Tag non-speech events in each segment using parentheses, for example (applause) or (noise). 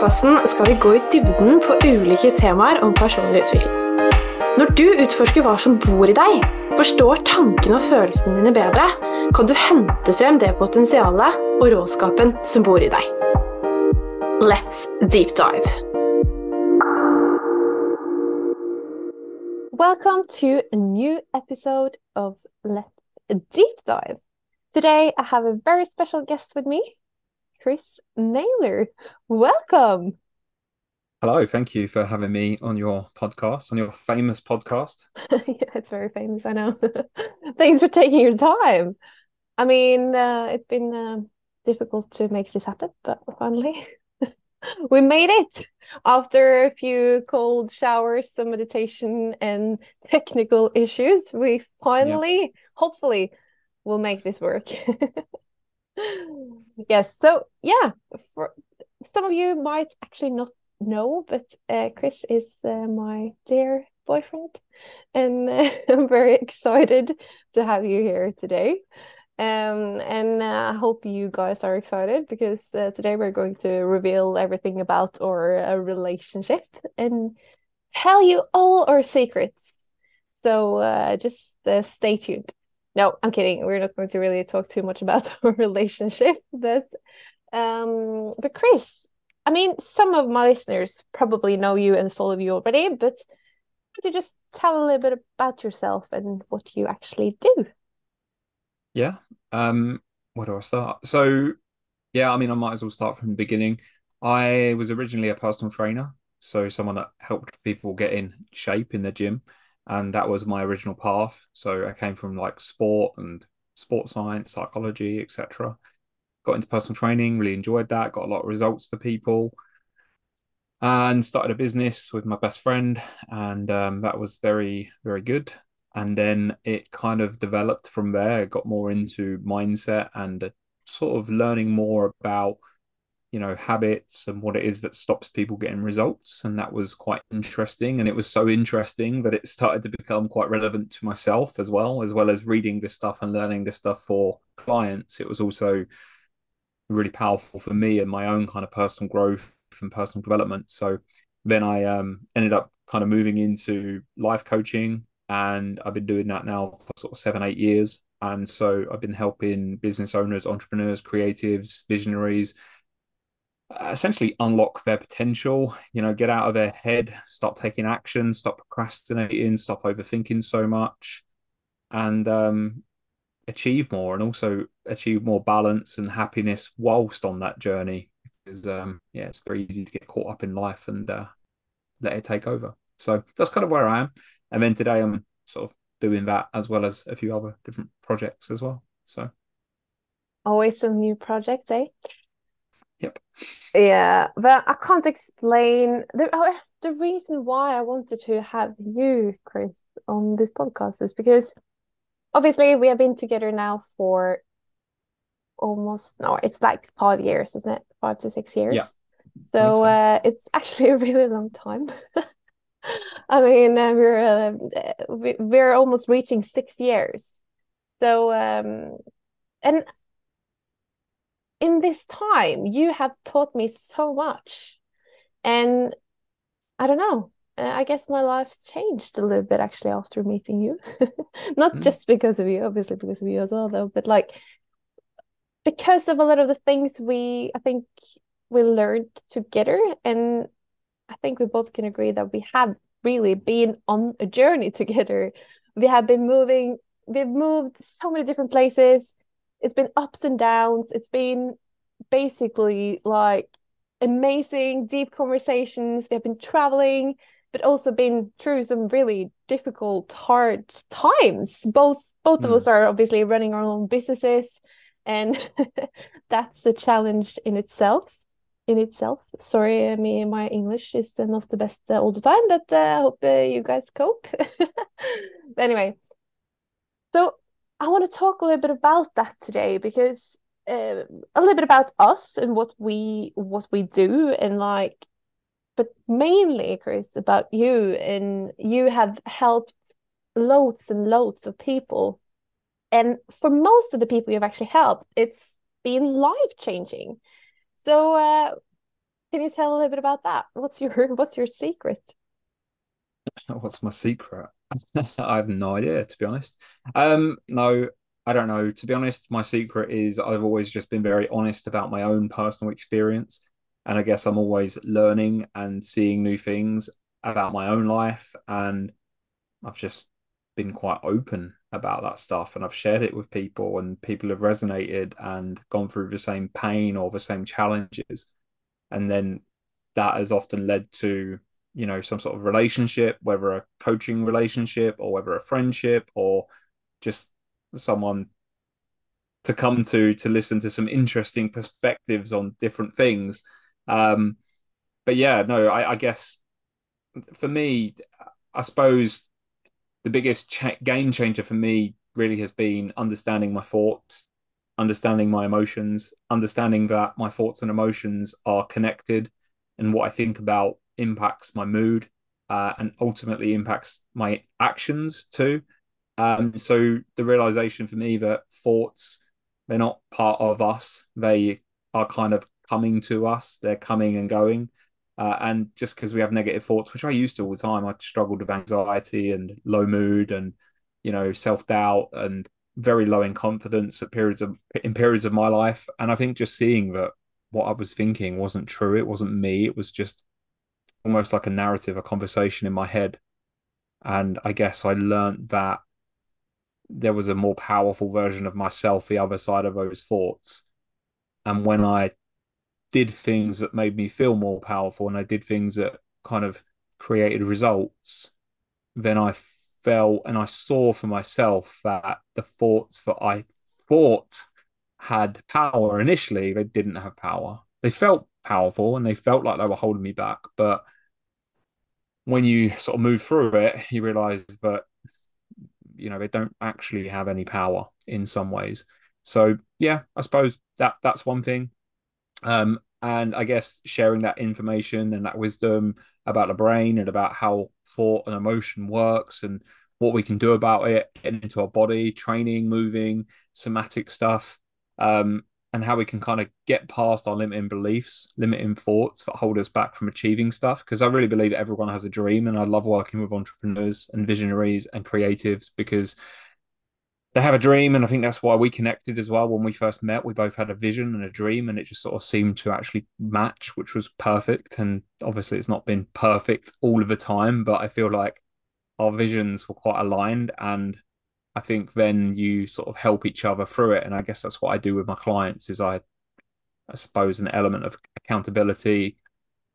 podkasten skal vi gå i dybden på ulike temaer om personlig utvikling. Når du utforsker hva som bor i deg, forstår tankene og følelsene dine bedre, kan du hente frem det potensialet og råskapen som bor i deg. Let's deep dive. Welcome to a new episode of Let's Deep Dive. Today I have a very special guest with me, Chris Nailor. Welcome. Hello, thank you for having me on your podcast, on your famous podcast. (laughs) yeah, it's very famous, I know. (laughs) Thanks for taking your time. I mean, uh, it's been uh, difficult to make this happen, but finally (laughs) we made it after a few cold showers, some meditation, and technical issues. We finally, yeah. hopefully, will make this work. Yes. So yeah, for some of you might actually not know, but uh, Chris is uh, my dear boyfriend, and uh, (laughs) I'm very excited to have you here today. Um, and uh, I hope you guys are excited because uh, today we're going to reveal everything about our uh, relationship and tell you all our secrets. So just stay tuned. No, I'm kidding. We're not going to really talk too much about (laughs) our relationship, but um, but Chris, I mean, some of my listeners probably know you and follow you already, but could you just tell a little bit about yourself and what you actually do? Yeah. Um, where do I start? So, yeah, I mean, I might as well start from the beginning. I was originally a personal trainer, so someone that helped people get in shape in the gym and that was my original path. So I came from like sport and sports science, psychology, etc. Got into personal training, really enjoyed that, got a lot of results for people, and started a business with my best friend, and um, that was very very good. And then it kind of developed from there. Got more into mindset and sort of learning more about you know habits and what it is that stops people getting results. And that was quite interesting. And it was so interesting that it started to become quite relevant to myself as well as well as reading this stuff and learning this stuff for clients. It was also really powerful for me and my own kind of personal growth and personal development. So then i um, ended up kind of moving into life coaching and i've been doing that now for sort of seven eight years. And so i've been helping business owners entrepreneurs creatives visionaries essentially unlock their potential you know get out of their head start taking action stop procrastinating stop overthinking so much and um, achieve more and also achieve more balance and happiness whilst on that journey because um, yeah it's very easy to get caught up in life and uh, let it take over. So that's kind of where i am and then today i'm sort of doing that as well as a few other different projects as well so. Always some new projects eh Yep. Yeah, but I can't explain the oh, the reason why I wanted to have you, Chris, on this podcast is because obviously we have been together now for almost no, it's like five years, isn't it? Five to six years. Yeah. So, so. Uh, it's (laughs) actually a really long time. (laughs) I mean, uh, we're uh, we're almost reaching six years. So, um, and in this time you have taught me so much. And i don't know. Uh, i guess my life's changed a little bit actually after meeting you. (laughs) Not mm. just because of you obviously because of you as well though but like because of a lot of the things we i think we learned together. And i think we both can agree that we have really been on a journey (laughs) together. We have been moving we've moved so many different places. It's been ups and downs. It's been basically like amazing, deep conversations. We have been traveling, but also been through some really difficult, hard times. Both both mm. of us hmm. are obviously running our own businesses, and (laughs) that's a challenge in itself. In itself, sorry, I mean my English is not the best uh, all the time, but uh, I hope uh, you guys cope. (laughs) anyway, so I want to talk a little bit about that today because uh, a little bit about us and what we what we do and like but mainly Chris about you and you have helped loads and loads of people and for most of the people you've actually helped it's been life changing so uh, Can you tell a little bit about that? What's your (laughs) what's your secret? (laughs) What's my secret? (laughs) I have no idea, to be honest. Um, no, I don't know. To be honest, my secret is I've always just been very honest about my own personal experience. And I guess I'm always learning and seeing new things about my own life. And I've just been quite open about that stuff. And I've shared it with people, and people have resonated and gone through the same pain or the same challenges. And then that has often led to you know some sort of relationship whether a coaching relationship or whether a friendship or just someone to come to to listen to some interesting perspectives on different things um but yeah no i, I guess for me i suppose the biggest ch- game changer for me really has been understanding my thoughts understanding my emotions understanding that my thoughts and emotions are connected and what i think about impacts my mood uh, and ultimately impacts my actions too. Um, so the realization for me that thoughts they're not part of us; they are kind of coming to us. They're coming and going. Uh, and just because we have negative thoughts, which I used to all the time, I struggled with anxiety and low mood and you know self doubt and very low in confidence at periods of in periods of my life. And I think just seeing that what I was thinking wasn't true, it wasn't me, it was just almost like a narrative, a conversation in my head. And I guess I learned that there was a more powerful version of myself, the other side of those thoughts. And when I did things that made me feel more powerful and I did things that kind of created results, then I felt and I saw for myself that the thoughts that I thought had power initially, they didn't have power. They felt powerful and they felt like they were holding me back. But when you sort of move through it, you realize that you know they don't actually have any power in some ways. So yeah, I suppose that that's one thing. Um, and I guess sharing that information and that wisdom about the brain and about how thought and emotion works and what we can do about it into our body, training, moving, somatic stuff. Um, and how we can kind of get past our limiting beliefs, limiting thoughts that hold us back from achieving stuff. Because I really believe everyone has a dream, and I love working with entrepreneurs and visionaries and creatives because they have a dream, and I think that's why we connected as well. When we first met, we both had a vision and a dream, and it just sort of seemed to actually match, which was perfect. And obviously, it's not been perfect all of the time, but I feel like our visions were quite aligned and I think then you sort of help each other through it. And I guess that's what I do with my clients is I I suppose an element of accountability,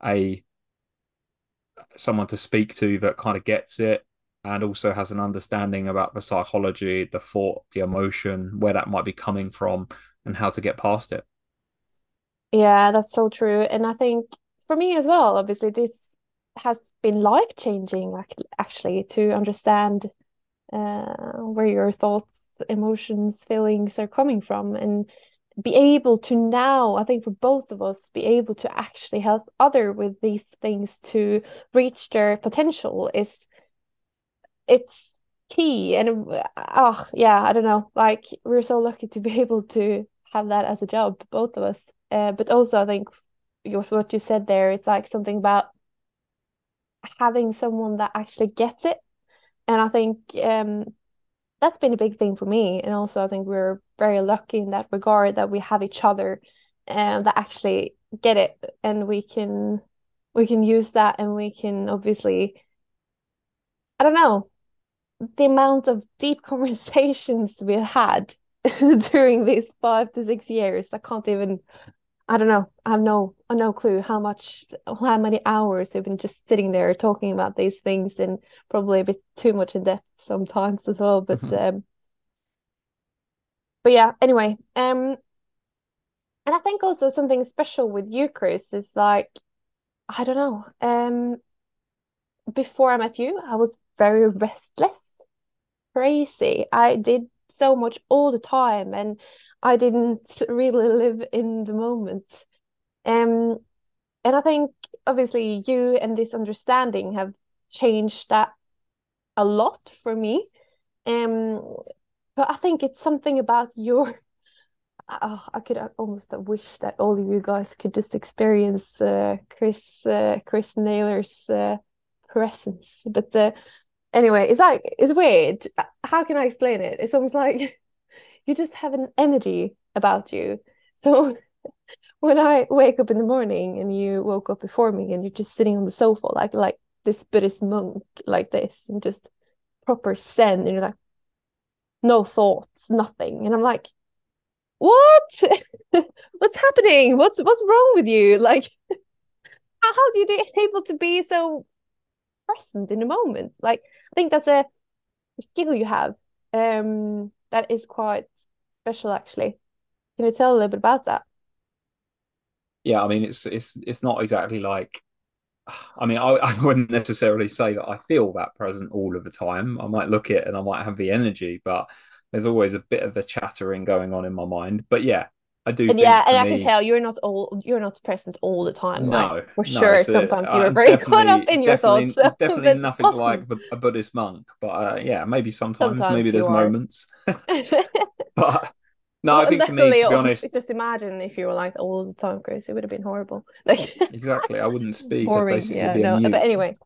a someone to speak to that kind of gets it and also has an understanding about the psychology, the thought, the emotion, where that might be coming from and how to get past it. Yeah, that's so true. And I think for me as well, obviously this has been life changing actually to understand uh, where your thoughts, emotions, feelings are coming from, and be able to now, I think for both of us, be able to actually help other with these things to reach their potential is it's key. And oh yeah, I don't know, like we're so lucky to be (laughs) able to have that as a job, both of us. Uh, but also I think what you said there is like something about having someone that actually gets it and I think um, that's been a big thing for me. And also, I think we're very lucky in that regard that we have each other um, that actually get it, and we can we can use that, and we can obviously, I don't know, the amount of deep (laughs) conversations we've had (laughs) during these five to six years. I can't even I don't know. I have no no clue how much how many hours we've been just sitting there talking about these things and probably a bit too much in depth sometimes as well. But mm-hmm. um but yeah, anyway. Um and I think also something special with you, Chris, is like I don't know. Um before I met you, I was very restless, crazy. I did so much all the time and I didn't (laughs) really live in the moment. Um, and I think obviously you and this understanding have changed that a lot for me. Um, but I think it's something about your (laughs) oh, I could almost wish that all of you guys could just experience uh, Chris uh, Chris Nailor's uh, presence. But uh, anyway, it's like it's weird. How can I explain it? It's almost like (laughs) you just have an energy about you. So (laughs) when I wake up in the morning and you woke up before me and you're just sitting on the sofa like like this Buddhist monk like this and just proper zen and you're like no thoughts, nothing. And I'm like, what? (laughs) what's happening? What's what's wrong with you? (laughs) Like how, do you be able to be so present in the moment? Like I think that's a skill you have. Um that is quite special actually. Can you tell a little bit about that? Yeah, I mean it's it's it's not exactly like (sighs) I mean, I, I wouldn't necessarily say that I feel that present all of the time. I might look it and I might have the energy, but there's always a bit of the chattering going on in my mind. But yeah, I do. And yeah, and I can tell you're not all you're not present all the time. No, like, for no, sure. Sometimes you are very caught up in your thoughts. (laughs) So, definitely nothing often. like the, a Buddhist monk, but uh, yeah, maybe sometimes, sometimes maybe there's moments. (laughs) (laughs) but no, well, I think for me, to be honest, just imagine if you were like all the time, Chris, it would have been horrible. Like exactly, I wouldn't speak. Boring. Yeah, no. But anyway,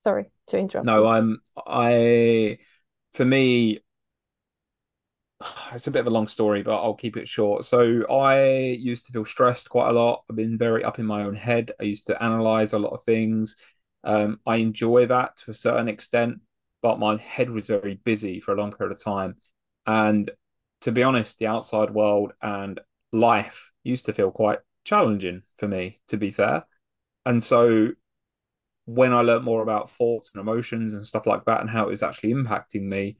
sorry to interrupt. No, you. I'm. I for me, (sighs) it's a bit of a long story, but I'll keep it short. So I used to feel stressed quite a lot. I've been very up in my own head. I used to analyze a lot of things. Um, I enjoy that to a certain extent, but my head was very busy for a long period of time. And to be honest, the outside world and life used to feel quite challenging for me, to be fair. And so when I learned more about thoughts and emotions and stuff like that and how it was actually impacting me,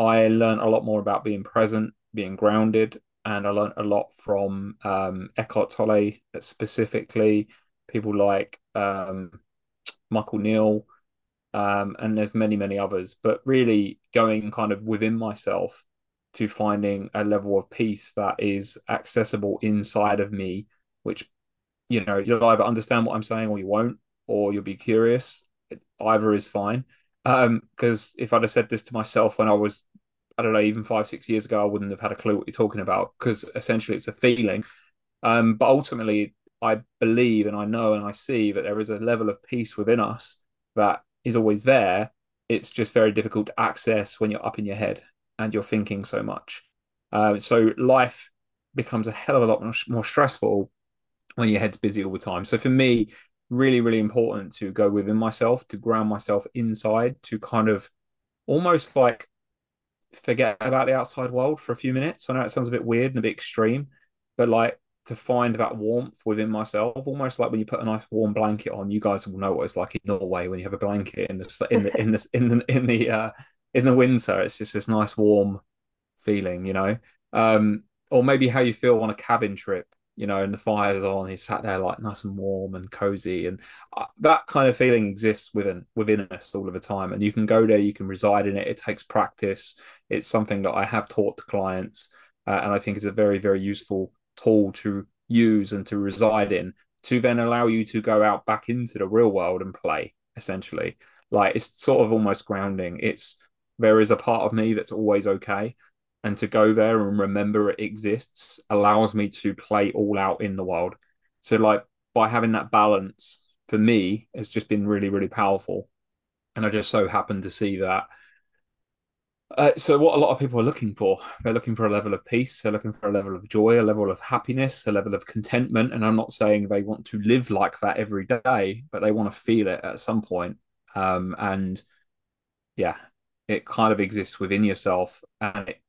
I learned a lot more about being present, being grounded, and I learned a lot from um, Eckhart Tolle specifically, people like um, Michael Neill, um, and there's many, many others. But really going kind of within myself to finding a level of peace that is accessible inside of me, which you know you'll either understand what I'm saying or you won't, or you'll be curious. Either is fine. Um, because if I'd have said this to myself when I was, I don't know, even five, six years ago, I wouldn't have had a clue what you're talking about. Because essentially, it's a feeling. Um, but ultimately, I believe and I know and I see that there is a level of peace within us that is always there. It's just very difficult to access when you're up in your head and you're thinking so much. Uh, so life becomes a hell of a lot more stressful when your head's busy all the time. So for me, really, really important to go within myself, to ground myself inside, to kind of almost like forget about the outside world for a few minutes. I know it sounds a bit weird and a bit extreme, but like to find that warmth within myself, almost like when you put a nice warm blanket on. You guys will know what it's like in Norway when you have a blanket in the in the in the in the in the uh, in the winter, it's just this nice warm feeling, you know. Um, or maybe how you feel on a cabin trip, you know, and the fire's on, He sat there like nice and warm and cozy, and uh, that kind of feeling exists within within us all of the time. And you can go there, you can reside in it. It takes practice. It's something that I have taught to clients, uh, and I think it's a very very useful tool to use and to reside in to then allow you to go out back into the real world and play essentially like it's sort of almost grounding it's there is a part of me that's always okay. And to go there and remember it exists allows me to play all out in the world. So, like, by having that balance for me, has just been really, really powerful. And I just so happened to see that. Uh, so, what a lot of people are looking for, they're looking for a level of peace, they're looking for a level of joy, a level of happiness, a level of contentment. And I'm not saying they want to live like that every day, but they want to feel it at some point. Um, and yeah, it kind of exists within yourself and it,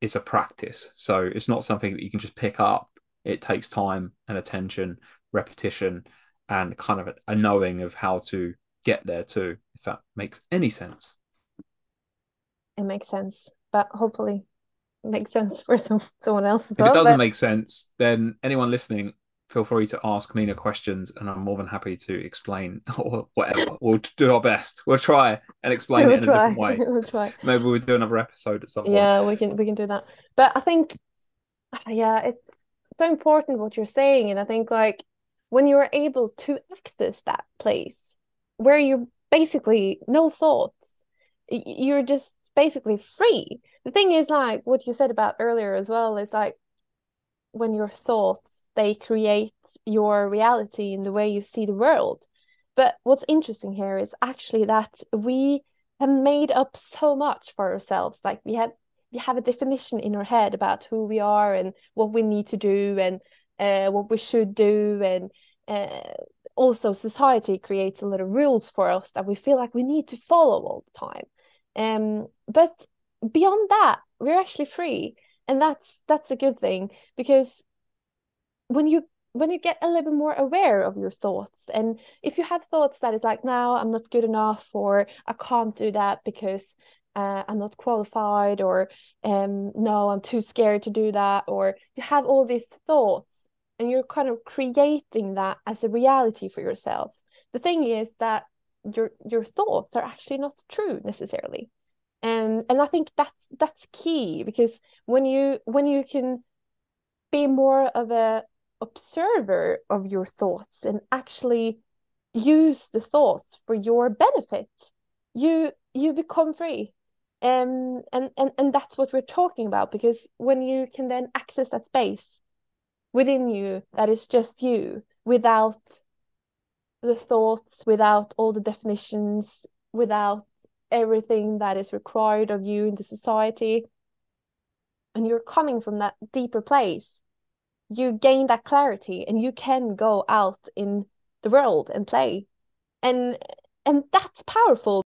it's a practice. So it's not something that you can just pick up. It takes time and attention, repetition, and kind of a, a knowing of how to get there too, if that makes any sense. It makes sense, but hopefully it makes sense for some someone else as if well. If it doesn't but... make sense, then anyone listening, feel free to ask Mina questions and I'm more than happy to explain (laughs) or whatever. we'll do our best. We'll try and explain we'll it in try. a different way. (laughs) we'll try. Maybe we'll do another episode at some point. Yeah, we can we can do that. But I think (sighs) yeah, it's so important what you're saying. And I think like when you're able to access that place where you're basically no thoughts, you're just basically free. The thing is like what you said about earlier as well is like when your thoughts they create your reality in the way you see the world. But what's interesting here is actually that we have made up so much for ourselves. Like we have we have a definition in our head about who we are and what we need to do and uh, what we should do and uh, also society creates a lot of rules for us that we feel like we need to follow all the time um but beyond that we're actually free and that's that's a good thing because when you when you get a little bit more aware of your thoughts and if you have thoughts that is like now i'm not good enough or i can't do that because uh, i'm not qualified or um no i'm too scared to do that or you have all these thoughts and you're kind of creating that as a reality for yourself. The thing is that your your thoughts are actually not true necessarily. And and i think that's that's key because when you when you can be more of a observer of your thoughts and actually use the thoughts for your benefit. You you become free. Um, and and and that's what we're talking about because when you can then access that space within you that is just you without the thoughts without all the definitions without everything that is required of you in the society and you're coming from that deeper place you gain that clarity and you can go out in the world and play. And and that's powerful.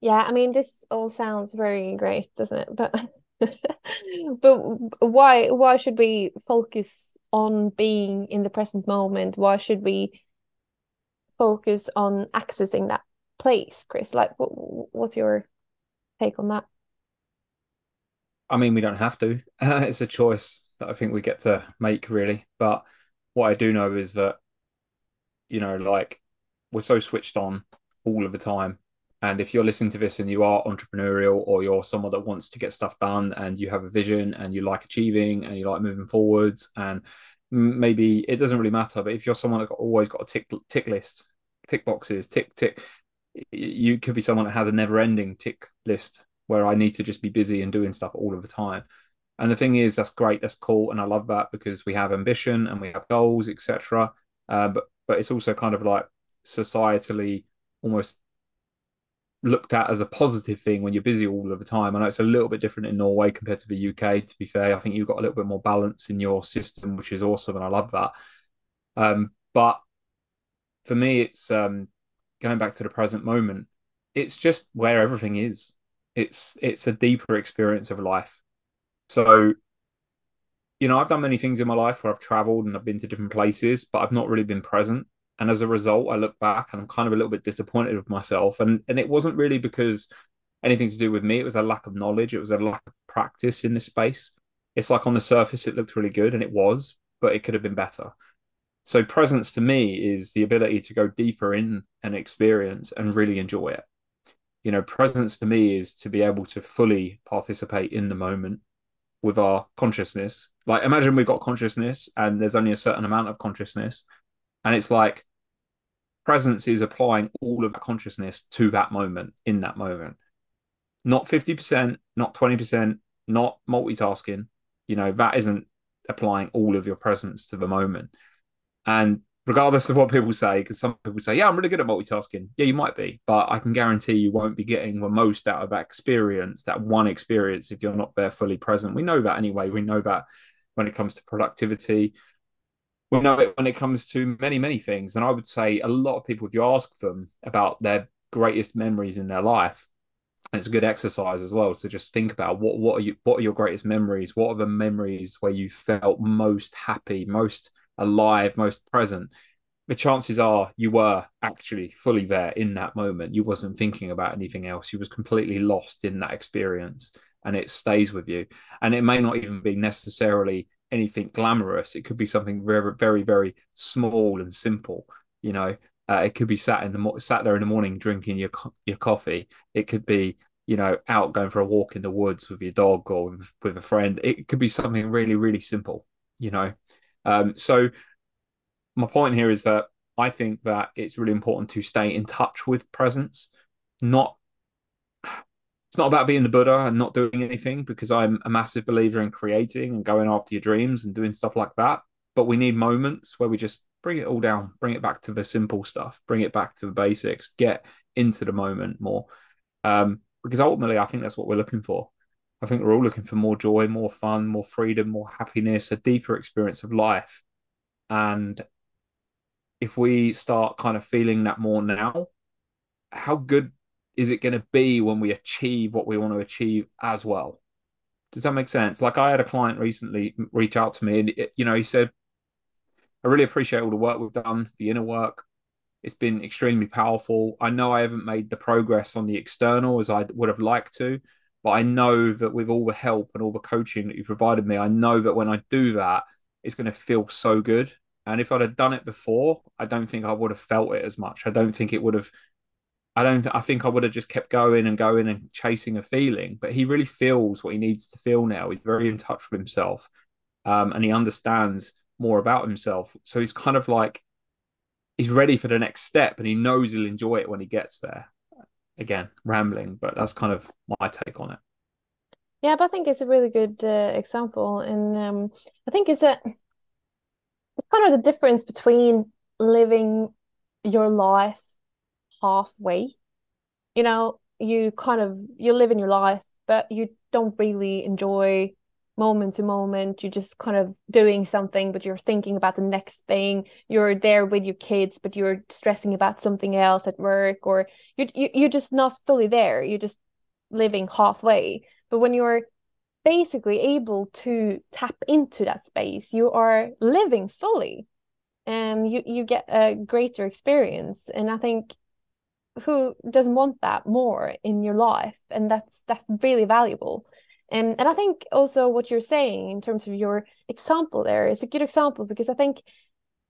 Yeah i mean this all sounds very great doesn't it? But (laughs) but why why should we focus on being in the present moment? Why should we focus on accessing that place chris? Like what, what's your take on that? I mean we don't have to. (laughs) It's a choice that I think we get to make really. But what I do know is that, you know, like we're so switched on all of the time. And if you're listening to this and you are entrepreneurial or you're someone that wants to get stuff done and you have a vision and you like achieving and you like moving forwards and maybe it doesn't really matter, but if you're someone that always got a tick tick list, tick boxes, tick tick, you could be someone that has a never ending tick list where I need to just be busy and doing stuff all of the time. And the thing is, that's great, that's cool, and I love that because we have ambition and we have goals, etc. Uh, but but it's also kind of like societally almost looked at as a positive thing when you're busy all of the time. I know it's a little bit different in Norway compared to the UK. To be fair, I think you've got a little bit more balance in your system, which is awesome, and I love that. Um, but for me, it's um, going back to the present moment. It's just where everything is. It's it's a deeper experience of life so, you know, I've done many things in my life where I've traveled and I've been to different places, but I've not really been present. And as a result, I look back and I'm kind of a little bit disappointed with myself. And and it wasn't really because anything to do with me. It was a lack of knowledge. It was a lack of practice in this space. It's like on the surface, it looked really good and it was, but it could have been better. So presence to me is the ability to go deeper in an experience and really enjoy it. You know, presence to me is to be able to fully participate in the moment with our consciousness. Like imagine we've got consciousness and there's only a certain amount of consciousness. And it's like presence is applying all of that consciousness to that moment in that moment. Not 50%, not 20%, not multitasking. You know, that isn't applying all of your presence to the moment. And regardless of what people say, because some people say, yeah, I'm really good at multitasking. Yeah, you might be, but I can guarantee you won't be getting the most out of that experience, that one experience, if you're not there fully present. We know that anyway. We know that when it comes to productivity. We know it when it comes to many, many things. And I would say a lot of people, if you ask them about their greatest memories in their life, and it's a good exercise as well to just think about what what are you what are your greatest memories? What are the memories where you felt most happy, most alive, most present, the chances are you were actually fully there in that moment. You wasn't thinking about anything else. You was completely lost in that experience and it stays with you. And it may not even be necessarily anything glamorous. It could be something very, very, very small and simple. You know, uh, it could be sat in the sat there in the morning drinking your your coffee. It could be you know out going for a walk in the woods with your dog or with, with a friend. It could be something really, really simple. You know, um, so my point here is that I think that it's really important to stay in touch with presence, not it's not about being the Buddha and not doing anything because I'm a massive believer in creating and going after your dreams and doing stuff like that. But we need moments where we just bring it all down, bring it back to the simple stuff, bring it back to the basics, get into the moment more. Um, because ultimately, I think that's what we're looking for. I think we're all looking for more joy, more fun, more freedom, more happiness, a deeper experience of life. And if we start kind of feeling that more now, how good is it going to be when we achieve what we want to achieve as well? Does that make sense? Like I had a client recently reach out to me, and it, you know, he said, "I really appreciate all the work we've done, the inner work. It's been extremely powerful. I know I haven't made the progress on the external as I would have liked to, but I know that with all the help and all the coaching that you provided me, I know that when I do that, it's going to feel so good. And if I'd have done it before, I don't think I would have felt it as much. I don't think it would have I don't. I think I would have just kept going and going and chasing a feeling. But he really feels what he needs to feel now. He's very in touch with himself, um, and he understands more about himself. So he's kind of like he's ready for the next step, and he knows he'll enjoy it when he gets there. Again, rambling, but that's kind of my take on it. Yeah, but I think it's a really good uh, example, and um, I think it's a it's kind of the difference between living your life halfway. You know, you kind of you're living your life, but you don't really enjoy moment to moment. You're just kind of doing something, but you're thinking about the next thing. You're there with your kids, but you're stressing about something else at work, or you, you you're just not fully there. You're just living halfway. But when you're basically able to tap into that space, you are living fully. And you you get a greater experience. And I think who doesn't want that more in your life and that's that's really valuable and and i think also what you're saying in terms of your example there is a good example because i think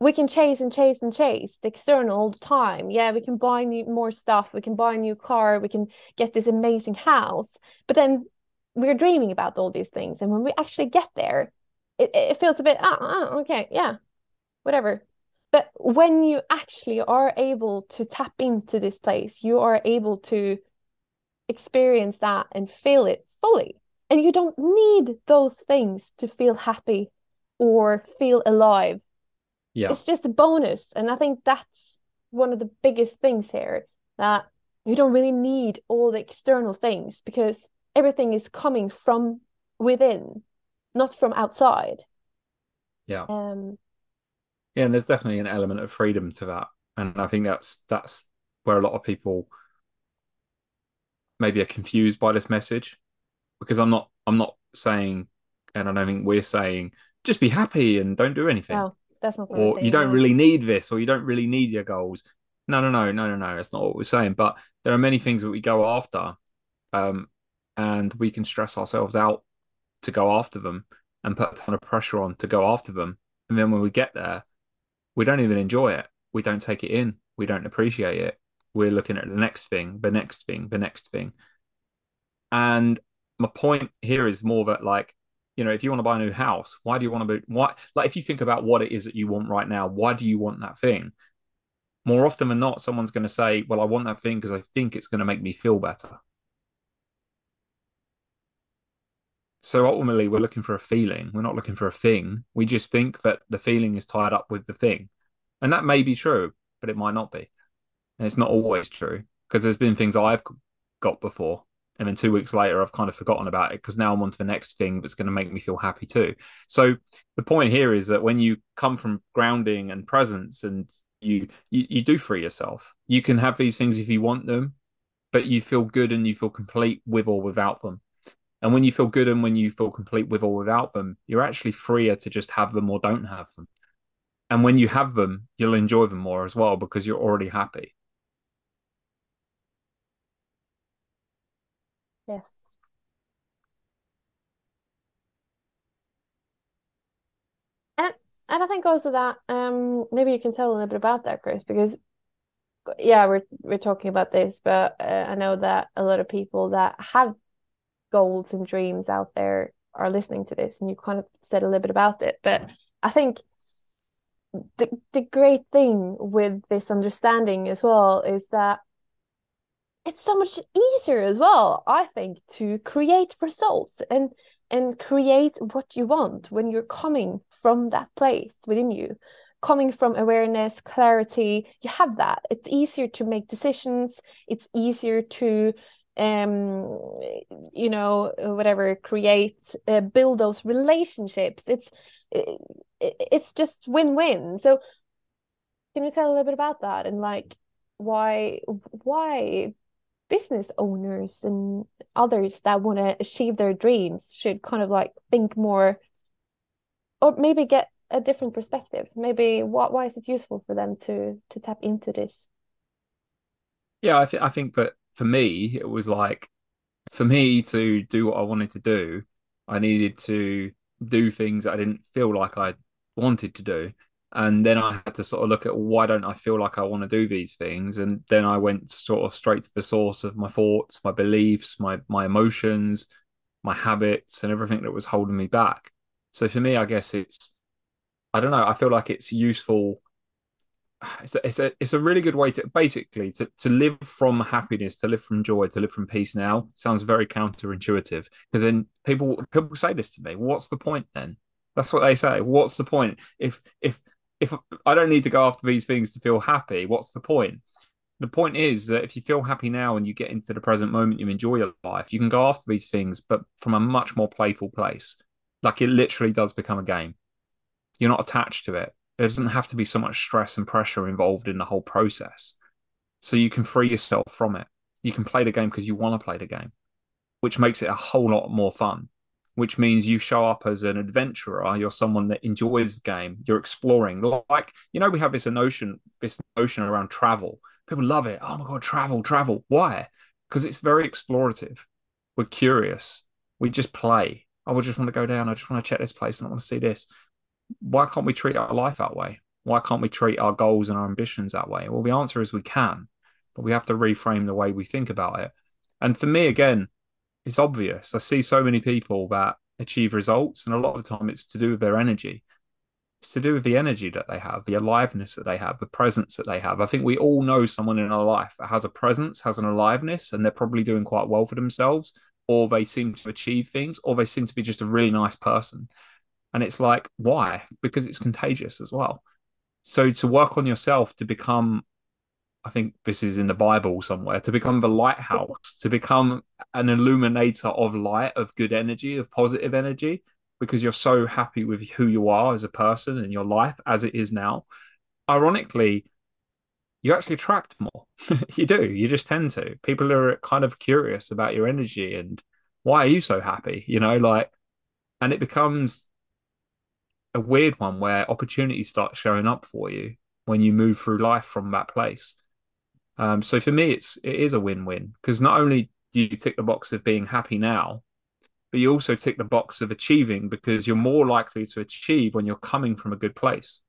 we can chase and chase and chase the external all the time. Yeah we can buy new more stuff we can buy a new car we can get this amazing house but then we're dreaming about all these things. And when we actually get there it, it feels a bit ah, ah okay yeah whatever. But when you actually are able to tap into this place, you are able to experience that and feel it fully. And you don't need those things to feel happy or feel alive. Yeah. It's just a bonus. And I think that's one of the biggest things here that you don't really need all the external things because everything is coming from within, not from outside. Yeah. Um, yeah, and there's definitely an element of freedom to that, and I think that's that's where a lot of people maybe are confused by this message because I'm not I'm not saying, and I don't think we're saying just be happy and don't do anything. No, that's not. Or you don't really need this, or you don't really need your goals. No, no, no, no, no, no. That's not what we're saying. But there are many things that we go after, um, and we can stress ourselves out to go after them and put a ton of pressure on to go after them. And then when we get there, we don't even enjoy it. We don't take it in. We don't appreciate it. We're looking at the next thing, the next thing, the next thing. And my point here is more that like, you know, if you want to buy a new house, why do you want to be why like if you think about what it is that you want right now, why do you want that thing? More often than not, someone's going to say, Well, I want that thing because I think it's going to make me feel better. So ultimately, we're looking for a feeling. We're not looking for a thing. We just think that the feeling is tied up with the thing. And that may be true, but it might not be. And it's not always true because there's been things I've got before. And then two weeks later, I've kind of forgotten about it because now I'm on to the next thing that's going to make me feel happy too. So the point here is that when you come from grounding and presence and you, you, you do free yourself, you can have these things if you want them, but you feel good and you feel complete with or without them. And when you feel good and when you feel complete with or without them, you're actually freer to just have them or don't have them. And when you have them, you'll enjoy them more as well because you're already happy. Yes. And and I think also that um maybe you can tell a little bit about that, Chris, because yeah, we're we're talking about this, but uh, I know that a lot of people that have goals and dreams out there are listening to this and you kind of said a little bit about it but i think the, the great thing with this understanding as well is that it's so much easier as well, I think, to create results and and create what you want when you're coming from that place within you. Coming from awareness clarity you have that. It's easier to make decisions. It's easier to um you know whatever create uh, build those relationships. It's it, it's just win-win. So can you tell a little bit about that and like why why business owners and others that want to achieve their dreams should kind of like think more or maybe get a different perspective. Maybe what why is it useful for them to to tap into this? Yeah i think i think that for me it was like for me to do what i wanted to do i needed to do things i didn't feel like i wanted to do and then I had to sort of look at why don't I feel like I want to do these things, and then I went sort of straight to the source of my thoughts, my beliefs, my my emotions, my habits, and everything that was holding me back. So for me, I guess it's I don't know. I feel like it's useful. It's a, it's a it's a really good way to basically to, to live from happiness, to live from joy, to live from peace. Now sounds very counterintuitive because then people people say this to me. What's the point then? That's what they say. What's the point if if if I don't need to go after these things to feel happy, what's the point? The point is that if you feel happy now and you get into the present moment, you enjoy your life, you can go after these things, but from a much more playful place. Like it literally does become a game. You're not attached to it. There doesn't have to be so much stress and pressure involved in the whole process. So you can free yourself from it. You can play the game because you want to play the game, which makes it a whole lot more fun which means you show up as an adventurer. You're someone that enjoys the game. You're exploring. Like you know, we have this notion, this notion around travel. People love it. Oh my god, travel, travel. Why? Because it's very explorative. We're curious. We just play. Oh, I would just want to go down. I just want to check this place and I want to see this. Why can't we treat our life that way? Why can't we treat our goals and our ambitions that way? Well, the answer is we can, but we have to reframe the way we think about it. And for me, again, it's obvious. I see so many people that achieve results, and a lot of the time it's to do with their energy. It's to do with the energy that they have, the aliveness that they have, the presence that they have. I think we all know someone in our life that has a presence, has an aliveness, and they're probably doing quite well for themselves, or they seem to achieve things, or they seem to be just a really nice person. And it's like, why? Because it's contagious as well. So to work on yourself to become I think this is in the Bible somewhere, to become the lighthouse, to become an illuminator of light, of good energy, of positive energy, because you're so happy with who you are as a person and your life as it is now. Ironically, you actually attract more. (laughs) you do. You just tend to. People are kind of curious about your energy and why are you so happy? You know, like, and it becomes a weird one where opportunities start showing up for you when you move through life from that place. Um, so for me, it's it is a win-win because not only do you tick the box of being happy now, but you also tick the box of achieving because you're more likely to achieve when you're coming from a good place.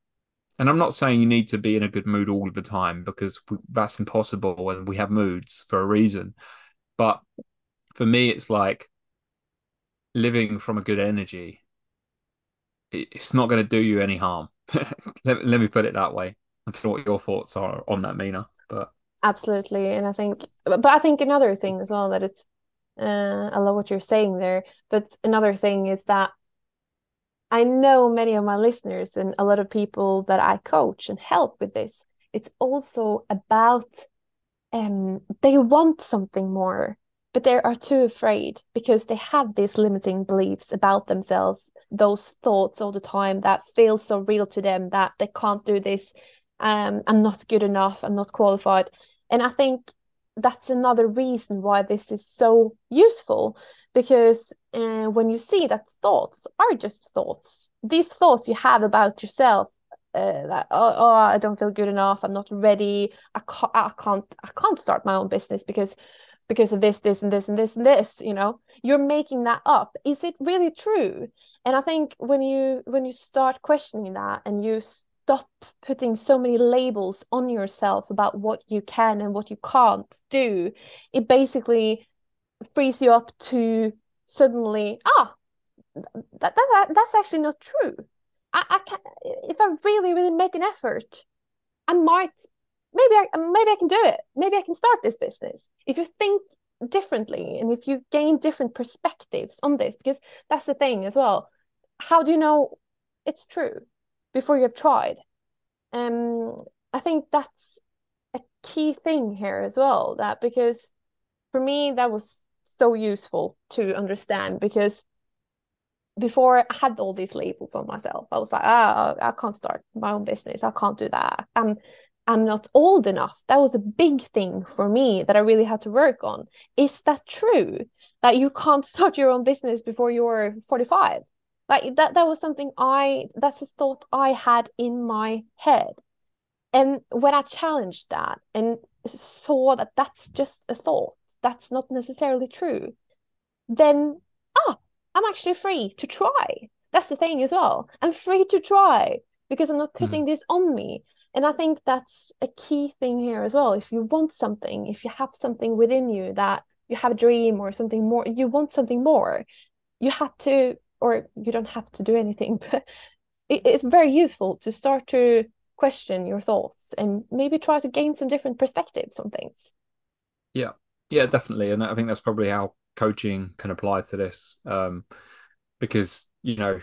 And I'm not saying you need to be in a good mood all the time because that's impossible and we have moods for a reason. But for me, it's like living from a good energy. It's not going to do you any harm. (laughs) let, let me put it that way. I don't know what your thoughts are on that, Mina. But absolutely and i think but i think another thing as well that it's uh, i love what you're saying there but another thing is that i know many of my listeners and a lot of people that i coach and help with this. It's also about um they want something more but they are too afraid because they have these limiting beliefs about themselves those thoughts all the time that feel so real to them that they can't do this. Um, i'm not good enough i'm not qualified and I think that's another reason why this is so useful because uh, when you see that thoughts are just thoughts, these thoughts you have about yourself, uh, that oh, oh, I don't feel good enough, I'm not ready, I can't, I can't, I can't start my own business because because of this, this, and this, and this, and this. You know, you're making that up. Is it really true? And I think when you when you start questioning that and you stop putting so many labels on yourself about what you can and what you can't do it basically frees you up to suddenly ah that, that, that's actually not true I, I can if i really really make an effort i might maybe I maybe I can do it. Maybe I can start this business. If you think differently and if you gain different perspectives on this, because that's the thing as well. How do you know it's true before you have tried? Um, I think that's a key thing here as well. That because for me that was so useful to understand because before I had all these labels on myself, I was like, oh, I can't start my own business. I can't do that. I'm I'm not old enough. That was a big thing for me that I really had to work on. Is that true? That you can't (laughs) start your own business before you're 45? Like that that was something I that's a thought I had in my head. And when I challenged that and saw that that's just a thought, that's not necessarily true, then ah, I'm actually free to try. That's the thing as well. I'm free to try because I'm not hmm. putting mm. this on me. And I think that's a key thing here as well. If you want something, if you have something within you that you have a dream or something more, you want something more, you have to, or you don't have to do anything, (laughs) but it's very useful to start to question your thoughts and maybe try to gain some different perspectives on things. Yeah, yeah, definitely. And I think that's probably how coaching can apply to this. Um, because, you know,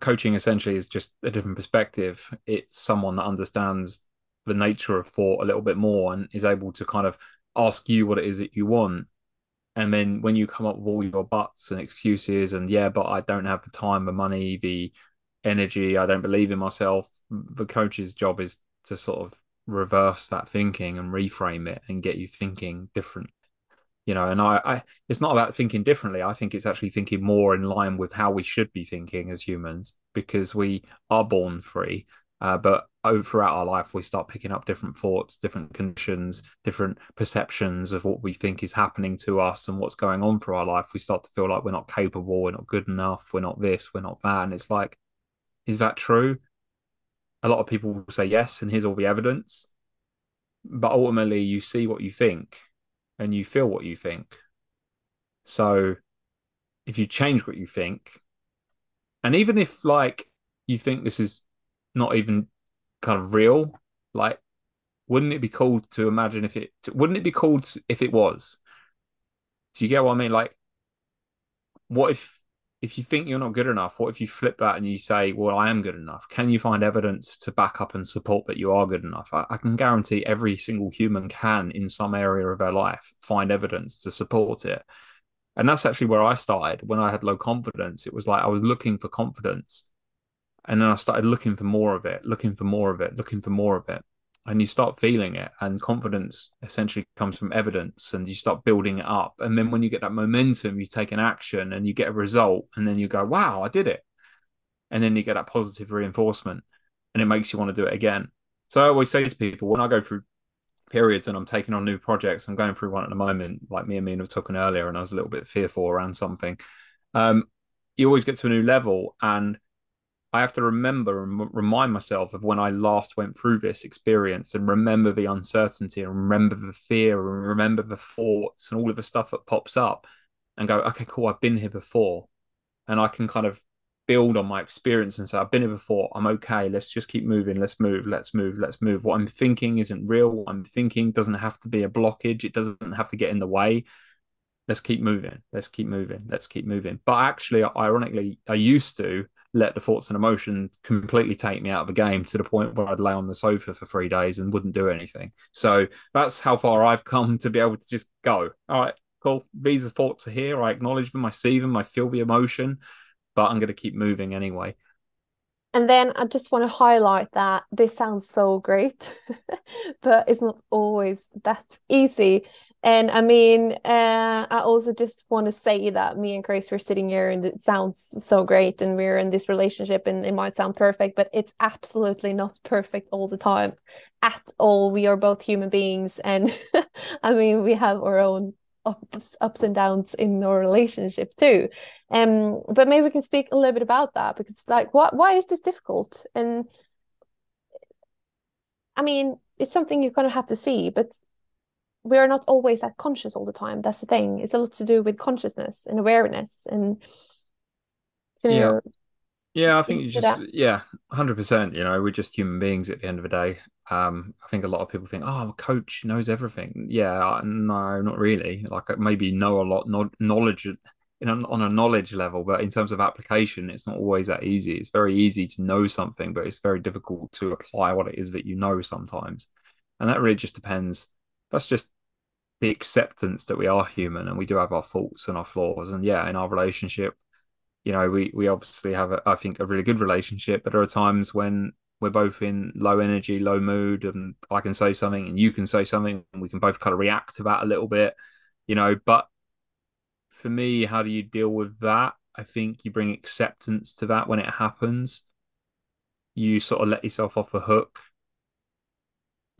coaching essentially is just a different perspective. It's someone that understands the nature of thought a little bit more and is able to kind of ask you what it is that you want. And then when you come up with all your buts and excuses and yeah, but I don't have the time, the money, the energy, I don't believe in myself, the coach's job is to sort of reverse that thinking and reframe it and get you thinking different you know? And I, I it's not about thinking differently. I think it's actually thinking more in line with how we should be thinking as humans because we are born free uh, but over throughout our life we start picking up different thoughts different conditions different perceptions of what we think is happening to us and what's going on for our life. We start to feel like we're not capable we're not good enough we're not this we're not that. And it's like is that true? A lot of people will say yes and here's all the evidence. But ultimately you see what you think and you feel what you think. So if you change what you think, and even if like you think this is not even kind of real, like wouldn't it be cool to imagine if it wouldn't it be cool if it was? Do you get what I mean? Like, what if if you think you're not good enough, what if you flip that and you say, "Well, I am good enough"? Can you find evidence to back up and support that you are good enough? I, I, can guarantee every single human can, in some area of their life, find evidence to support it. And that's actually where I started when I had low confidence. It was like I was looking for confidence, and then I started looking for more of it, looking for more of it, looking for more of it. And you start feeling it and confidence essentially comes from evidence and you start building it up. And then when you get that momentum you take an action and you get a result and then you go wow i did it. And then you get that positive reinforcement and it makes you want to do it again. So i always say to people when i go through periods and i'm taking on new projects i'm going through one at the moment like me and me were talking earlier and i was a little bit fearful around something um, you always get to a new level and I have to remember and remind myself of when I last went through this experience and remember the uncertainty and remember the fear and remember the thoughts and all of the stuff that pops up and go, okay, cool, I've been here before. And I can kind of build on my experience and say, I've been here before. I'm okay. Let's just keep moving. Let's move. Let's move. Let's move. What I'm thinking isn't real. What I'm thinking doesn't have to be a blockage. It doesn't have to get in the way. Let's keep moving. Let's keep moving. Let's keep moving. But actually, ironically, I used to let the thoughts and emotion completely take me out of the game to the point where I'd lay on the sofa for three days and wouldn't do anything. So that's how far I've come to be able to just go, all right, cool. These are thoughts are here. I acknowledge them. I see them. I feel the emotion, but I'm going to keep moving anyway. And then I just want to highlight that this sounds so great, (laughs) but it's not always that easy. And I mean, uh, I also just want to say that me and Grace were sitting here and it sounds so great and we're in this relationship and it might sound perfect, but it's absolutely not perfect all the time at all. We are both human beings and (laughs) I mean, we have our own ups, ups and downs in our relationship too. Um, but maybe we can speak a little bit about that because like what why is this difficult? And I mean, it's something you kind of have to see, but we are not always that conscious all the time. That's the thing. It's a lot to do with consciousness and awareness and you know, yeah. Yeah, I think you just that? yeah, hundred percent. You know, we're just human beings at the end of the day. Um, I think a lot of people think, oh, a coach knows everything. Yeah, no, not really. Like maybe know a lot, knowledge in a, on a knowledge level, but in terms of application, it's not always that easy. It's very easy to know something, but it's very difficult to apply what it is that you know sometimes. And that really just depends. That's just the acceptance that we are human and we do have our faults and our flaws. And yeah, in our relationship, you know, we we obviously have, a, I think, a really good relationship, but there are times when we're both in low energy, low mood, and I can say something and you can say something, and we can both kind of react to that a little bit, you know. But for me, how do you deal with that? I think you bring acceptance to that when it happens. You sort of let yourself off the hook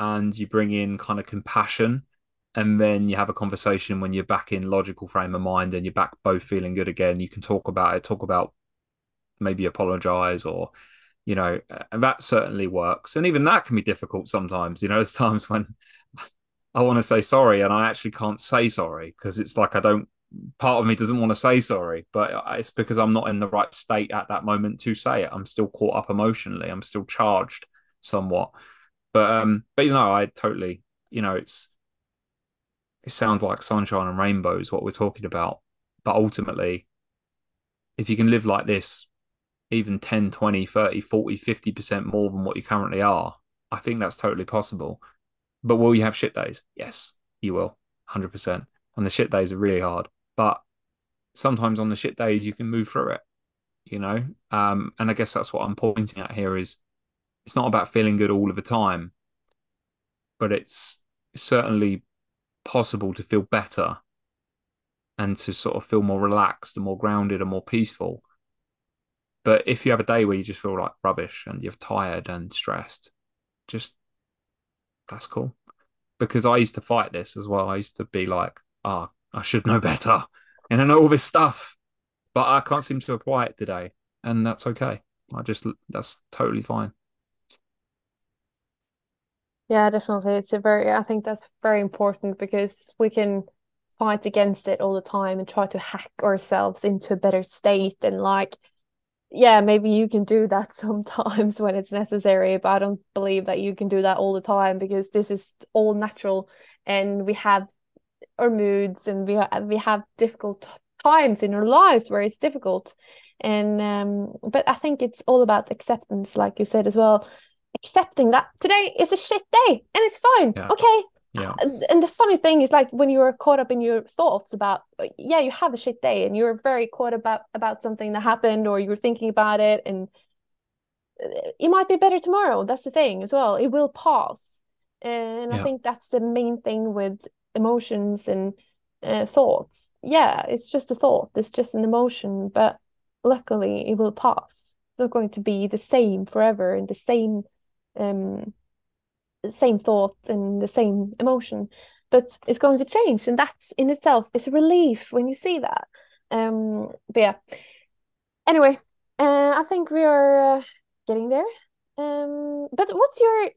and you bring in kind of compassion. And then you have a conversation when you're back in logical frame of mind and you're back both feeling good again. You can talk about it, talk about maybe apologize or, you know, that certainly works. And even that can be difficult sometimes. You know, there's times when (laughs) I want to say sorry and I actually can't say sorry because it's like I don't part of me doesn't want to say sorry, but it's because I'm not in the right state at that moment to say it. I'm still caught up emotionally. I'm still charged somewhat. But um, but you know, I totally, you know, it's it sounds like sunshine and rainbows what we're talking about, but ultimately, if you can live like this, even 10, 20, 30, 40, 50% more than what you currently are, I think that's totally possible. But will you have shit days? Yes, you will, 100%. And the shit days are really hard. But sometimes on the shit days, you can move through it, you know? Um, and I guess that's what I'm pointing at here is it's not about feeling good all of the time, but it's certainly possible to feel better and to sort of feel more relaxed and more grounded and more peaceful. But if you have a day where you just feel like rubbish and you're tired and stressed, just that's cool. Because I used to fight this as well. I used to be like, ah, oh, I should know better. And I know all this stuff, but I can't seem to apply it today. And that's okay. I just, that's totally fine. Yeah, definitely. It's a very, I think that's very important because we can fight against it all the time and try to hack ourselves into a better state. And like, yeah, maybe you can do that (laughs) sometimes when it's necessary, but I don't believe that you can do that all the time because this is all natural and we have our moods and we have, we have difficult times in our lives where it's difficult. And um, but I think it's all about acceptance, like you said as well accepting that today is a shit day and it's fine. Yeah. Okay. Yeah. And the funny thing is like when you're caught up in your thoughts about yeah, you have a shit day and you're very caught about about something that happened or you're thinking about it and it might be better tomorrow. That's the thing as well. It will pass. And yeah. I think that's the main thing with emotions and uh, thoughts. Yeah, it's just a thought. It's just an emotion, but luckily it will pass. It's not going to be the same forever and the same um, same thought and the same emotion, but it's going to change, and that's in itself is a relief when you see that. Um, but yeah. Anyway, uh, I think we are uh, getting there. Um, but what's your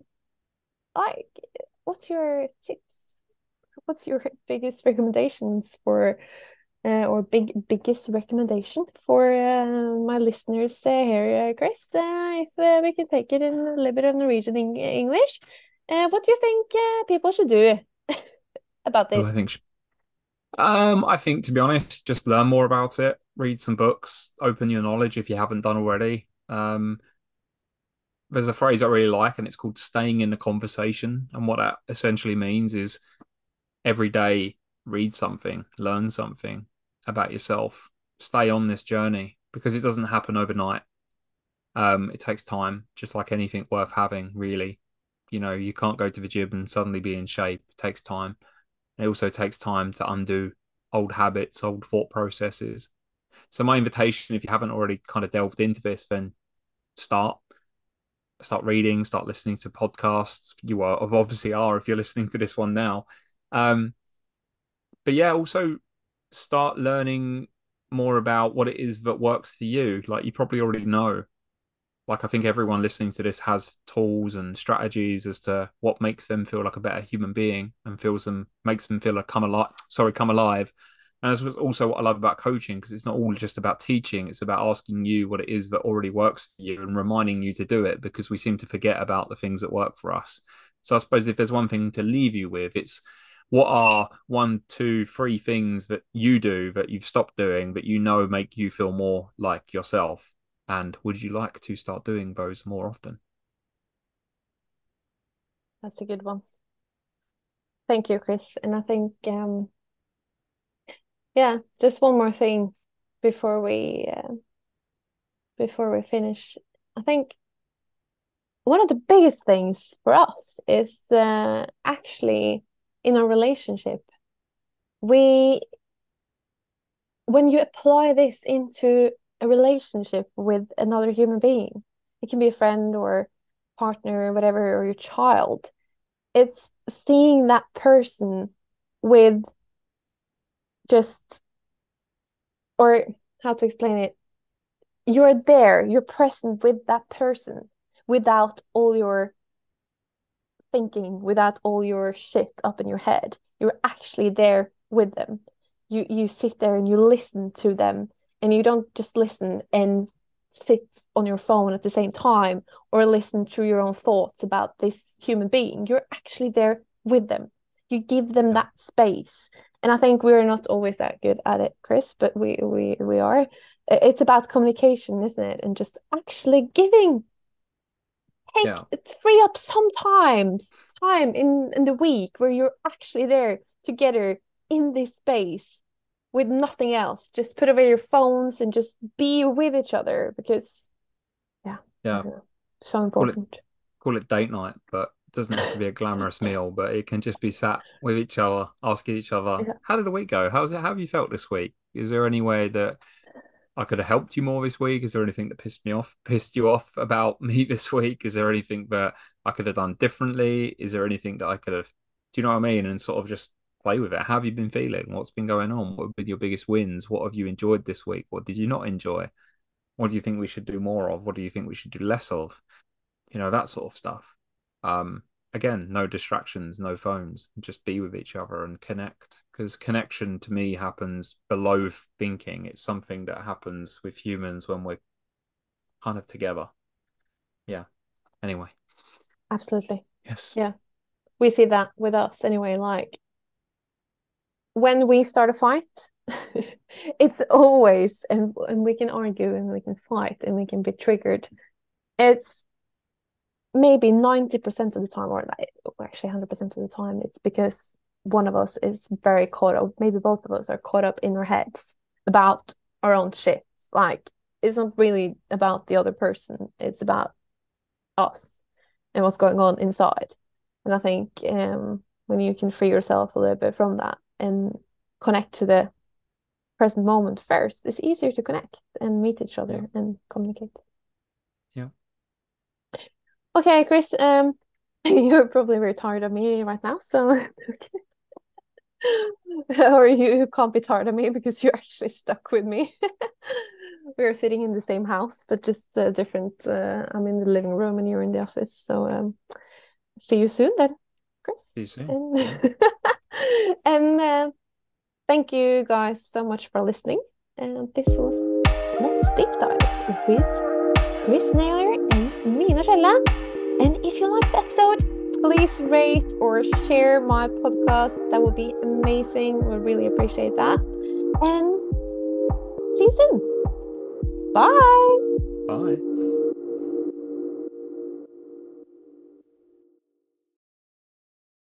like? What's your tips? What's your biggest recommendations for uh, or big biggest recommendation for uh, my listeners uh, here, uh, Chris? Uh, if uh, we can take it in a little bit of Norwegian English, what do you think people should do (laughs) about this? Well, I think, um, I think to be honest, just learn more about it. Read some books. Open your knowledge if you haven't done already. Um, there's a phrase I really like, and it's called "staying in the conversation." And what that essentially means is every day read something, learn something, about yourself. Stay on this journey because it doesn't happen overnight. Um, it takes time, just like anything worth having, really. You know, you can't go to the gym and suddenly be in shape. It takes time. It also takes time to undo old habits, old thought processes. So my invitation, if you haven't already kind of delved into this, then start. Start reading, start listening to podcasts. You are obviously are if you're listening to this one now. Um, but yeah, also start learning more about what it is that works for you. Like you probably already know. Like I think everyone listening to this has tools and strategies as to what makes them feel like a better human being and feels them makes them feel like come alive sorry, come alive And that's also what I love about coaching because it's not all just about teaching, it's about asking you what it is that already works for you and reminding you to do it because we seem to forget about the things that work for us. So I suppose if there's one thing to leave you with, it's what are one, two, three things that you do that you've stopped doing that you know make you feel more like yourself? And would you like to start doing those more often? That's a good one. Thank you, Chris. And I think um, yeah, just one more thing before we uh, before we finish. I think one of the biggest things for us is uh, actually in a relationship. We when you apply this into a relationship with another human being, it can be a friend or partner or whatever, or your child, it's seeing that person with just or how to explain it you're there you're present with that person without all your thinking without all your shit up in your head. You're actually there with them. You you sit there and you listen to them and you don't just listen and sit on your phone at the same time or listen to your own thoughts about this human being. You're actually there with them. You give them that space. And I think we're not always that good at it, Chris, but we we we are. It's about communication, isn't it? And just actually giving take yeah. free up sometimes time in in the week where you're actually there together in this space with nothing else. Just put away your phones and just be with each other because yeah. Yeah. So important. Call it, call it date night, but doesn't have to be a glamorous (laughs) meal, but it can just be sat with each other, asking each other, yeah. "How did the week go? How's it? How have you felt this week? Is there any way that I could have helped you more this week? Is there anything that pissed me off, pissed you off about (laughs) me this week? Is there anything that I could have done differently? Is there anything that I could have? Do you know what I mean? And sort of just play with it. How have you been feeling? What's been going on? What have been your biggest wins? What have you enjoyed this week? What did you not enjoy? What do you think we should do more of? What do you think we should do less of? You know that sort of stuff. Um, again, no distractions, no phones, just be with each other and connect. Because connection to me happens below thinking. It's something that happens with humans when we're kind of together. Yeah. Anyway. Absolutely. Yes. Yeah. We see that with us anyway. Like when we start a fight, (laughs) it's always, and, and we can argue and we can fight and we can be triggered. It's maybe 90% of the time or actually 100% of the time it's because one of us is very caught up maybe both of us are caught up in our heads about our own shit. Like it's not really about the other person it's about us and what's going on inside. And i think um, when you can free yourself a little bit from that and connect to the present moment first it's easier to connect and meet each other and communicate Okay, Chris, um, (laughs) you're probably very tired of me right now, so (laughs) or you can't be tired of me because you're actually stuck with me. (laughs) We're sitting in the same house, but just uh, different. Uh, I'm in the living room and you're in the office. So um, see you soon then, Chris. See you soon. And, and uh, thank you guys so much for listening. And this was Let's Deep Dive with Chris Nailor and if you like the episode, please rate or share my podcast. That would be amazing. We really appreciate that. And see you soon. Bye. Bye.